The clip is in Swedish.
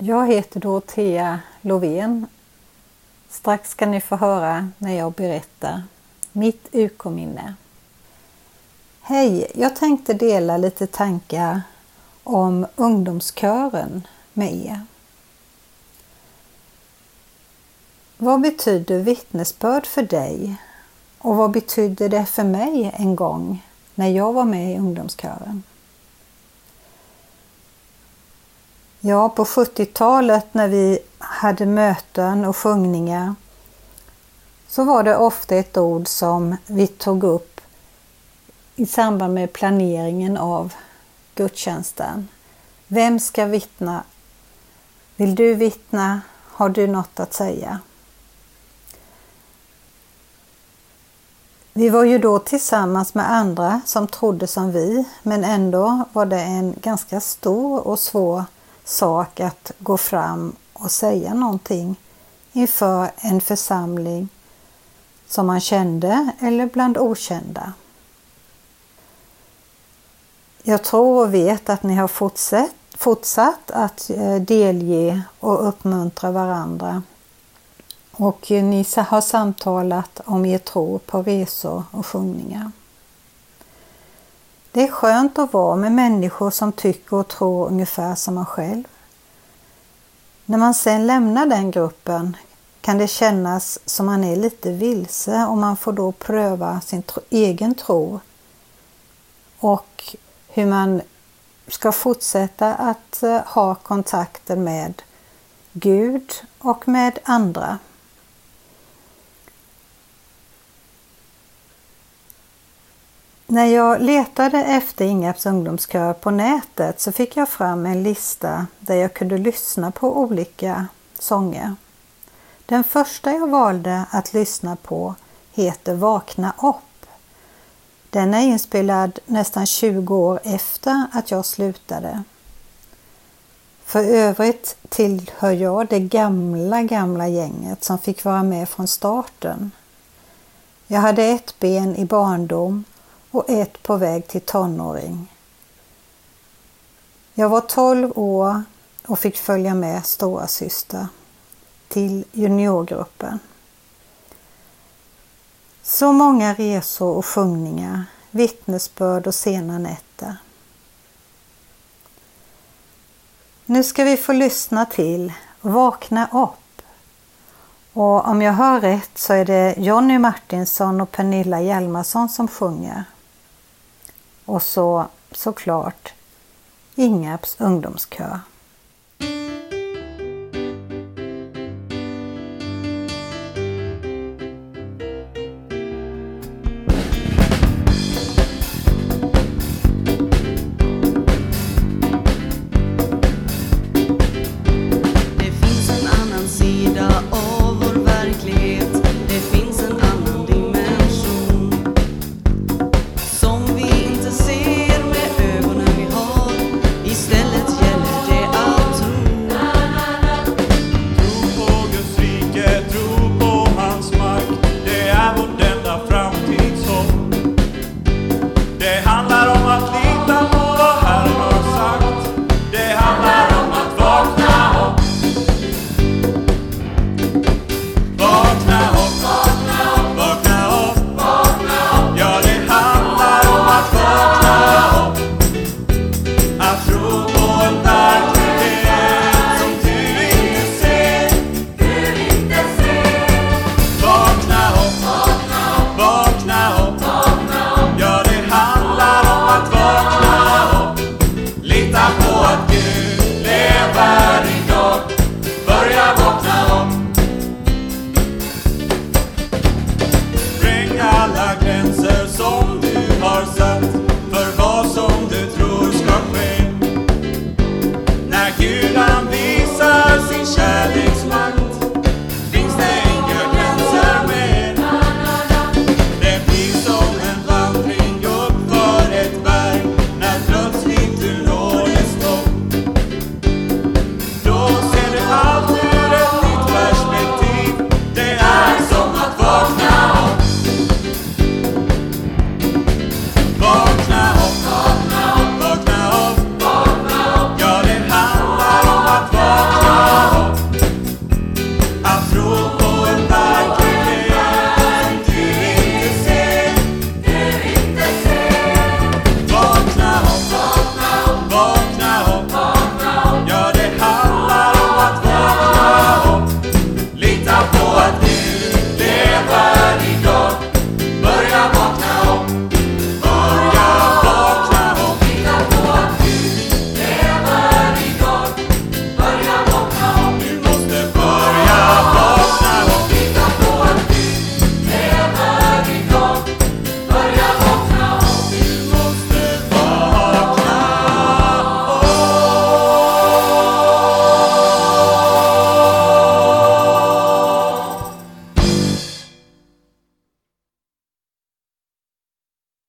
Jag heter Dorotea Lovén. Strax ska ni få höra när jag berättar mitt UK-minne. Hej! Jag tänkte dela lite tankar om ungdomskören med er. Vad betyder vittnesbörd för dig? Och vad betydde det för mig en gång när jag var med i ungdomskören? Ja, på 70-talet när vi hade möten och sjungningar så var det ofta ett ord som vi tog upp i samband med planeringen av gudstjänsten. Vem ska vittna? Vill du vittna? Har du något att säga? Vi var ju då tillsammans med andra som trodde som vi, men ändå var det en ganska stor och svår sak att gå fram och säga någonting inför en församling som man kände eller bland okända. Jag tror och vet att ni har fortsatt, fortsatt att eh, delge och uppmuntra varandra och ni har samtalat om er tro på resor och sjungningar. Det är skönt att vara med människor som tycker och tror ungefär som man själv. När man sen lämnar den gruppen kan det kännas som man är lite vilse och man får då pröva sin egen tro och hur man ska fortsätta att eh, ha kontakten med Gud och med andra. När jag letade efter Ingarps ungdomskör på nätet så fick jag fram en lista där jag kunde lyssna på olika sånger. Den första jag valde att lyssna på heter Vakna upp. Den är inspelad nästan 20 år efter att jag slutade. För övrigt tillhör jag det gamla, gamla gänget som fick vara med från starten. Jag hade ett ben i barndom och ett på väg till tonåring. Jag var 12 år och fick följa med stora syster till juniorgruppen. Så många resor och sjungningar, vittnesbörd och sena nätter. Nu ska vi få lyssna till Vakna upp. Och om jag hör rätt så är det Jonny Martinsson och Pernilla Hjalmarsson som sjunger. Och så såklart Ingarps ungdomskör.